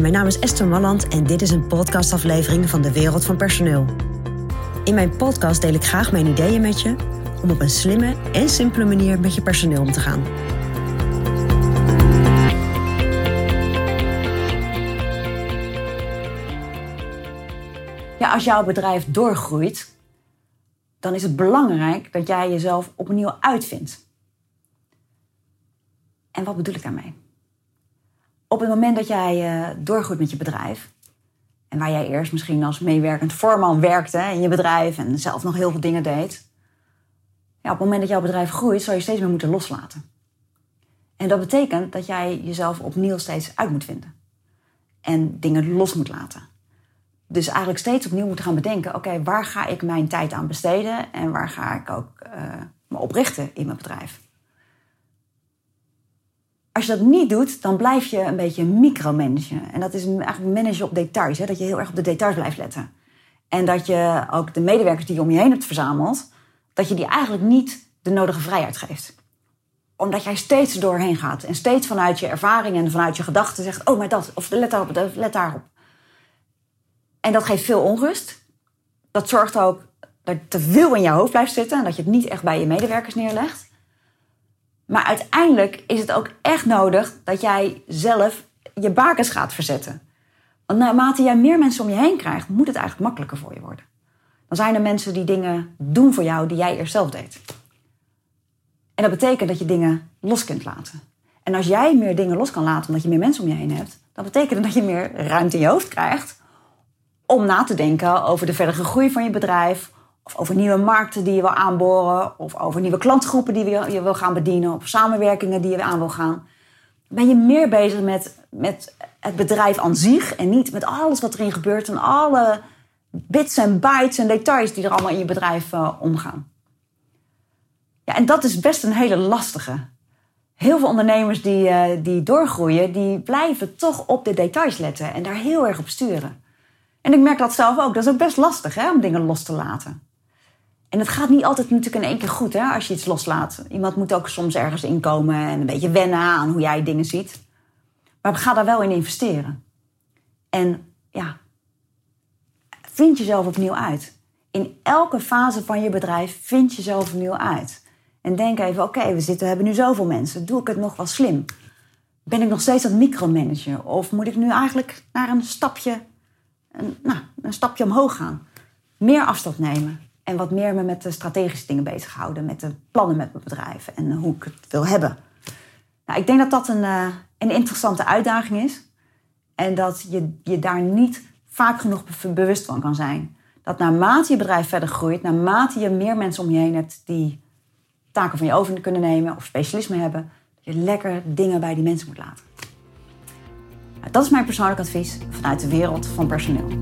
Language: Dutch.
Mijn naam is Esther Malland en dit is een podcastaflevering van de Wereld van Personeel. In mijn podcast deel ik graag mijn ideeën met je om op een slimme en simpele manier met je personeel om te gaan. Ja, als jouw bedrijf doorgroeit, dan is het belangrijk dat jij jezelf opnieuw uitvindt. En wat bedoel ik daarmee? Op het moment dat jij uh, doorgroeit met je bedrijf, en waar jij eerst misschien als meewerkend voorman werkte in je bedrijf en zelf nog heel veel dingen deed, ja, op het moment dat jouw bedrijf groeit, zal je steeds meer moeten loslaten. En dat betekent dat jij jezelf opnieuw steeds uit moet vinden. En dingen los moet laten. Dus eigenlijk steeds opnieuw moeten gaan bedenken: oké, waar ga ik mijn tijd aan besteden en waar ga ik ook uh, me oprichten in mijn bedrijf? Als je dat niet doet, dan blijf je een beetje micromanagen. En dat is eigenlijk managen op details. Hè? Dat je heel erg op de details blijft letten. En dat je ook de medewerkers die je om je heen hebt verzameld, dat je die eigenlijk niet de nodige vrijheid geeft. Omdat jij steeds doorheen gaat en steeds vanuit je ervaring en vanuit je gedachten zegt: Oh, maar dat, of let daarop, let daarop. En dat geeft veel onrust. Dat zorgt ook dat te veel in je hoofd blijft zitten en dat je het niet echt bij je medewerkers neerlegt. Maar uiteindelijk is het ook echt nodig dat jij zelf je bakens gaat verzetten. Want naarmate jij meer mensen om je heen krijgt, moet het eigenlijk makkelijker voor je worden. Dan zijn er mensen die dingen doen voor jou die jij eerst zelf deed. En dat betekent dat je dingen los kunt laten. En als jij meer dingen los kan laten omdat je meer mensen om je heen hebt, dan betekent dat je meer ruimte in je hoofd krijgt om na te denken over de verdere groei van je bedrijf, of over nieuwe markten die je wil aanboren, of over nieuwe klantgroepen die je wil gaan bedienen, of samenwerkingen die je aan wil gaan. Ben je meer bezig met, met het bedrijf aan zich en niet met alles wat erin gebeurt en alle bits en bytes en details die er allemaal in je bedrijf uh, omgaan. Ja, en dat is best een hele lastige. Heel veel ondernemers die, uh, die doorgroeien, die blijven toch op de details letten en daar heel erg op sturen. En ik merk dat zelf ook. Dat is ook best lastig hè, om dingen los te laten. En het gaat niet altijd natuurlijk in één keer goed hè, als je iets loslaat. Iemand moet ook soms ergens inkomen en een beetje wennen aan hoe jij dingen ziet. Maar ga daar wel in investeren. En ja, vind jezelf opnieuw uit. In elke fase van je bedrijf vind jezelf opnieuw uit. En denk even, oké, we zitten, we hebben nu zoveel mensen. Doe ik het nog wel slim? Ben ik nog steeds aan het micromanagen? Of moet ik nu eigenlijk naar een stapje, een, nou, een stapje omhoog gaan? Meer afstand nemen. En wat meer me met de strategische dingen bezighouden. Met de plannen met mijn bedrijf en hoe ik het wil hebben. Nou, ik denk dat dat een, uh, een interessante uitdaging is. En dat je je daar niet vaak genoeg bewust van kan zijn. Dat naarmate je bedrijf verder groeit, naarmate je meer mensen om je heen hebt die taken van je over kunnen nemen of specialisme hebben, dat je lekker dingen bij die mensen moet laten. Nou, dat is mijn persoonlijk advies vanuit de wereld van personeel.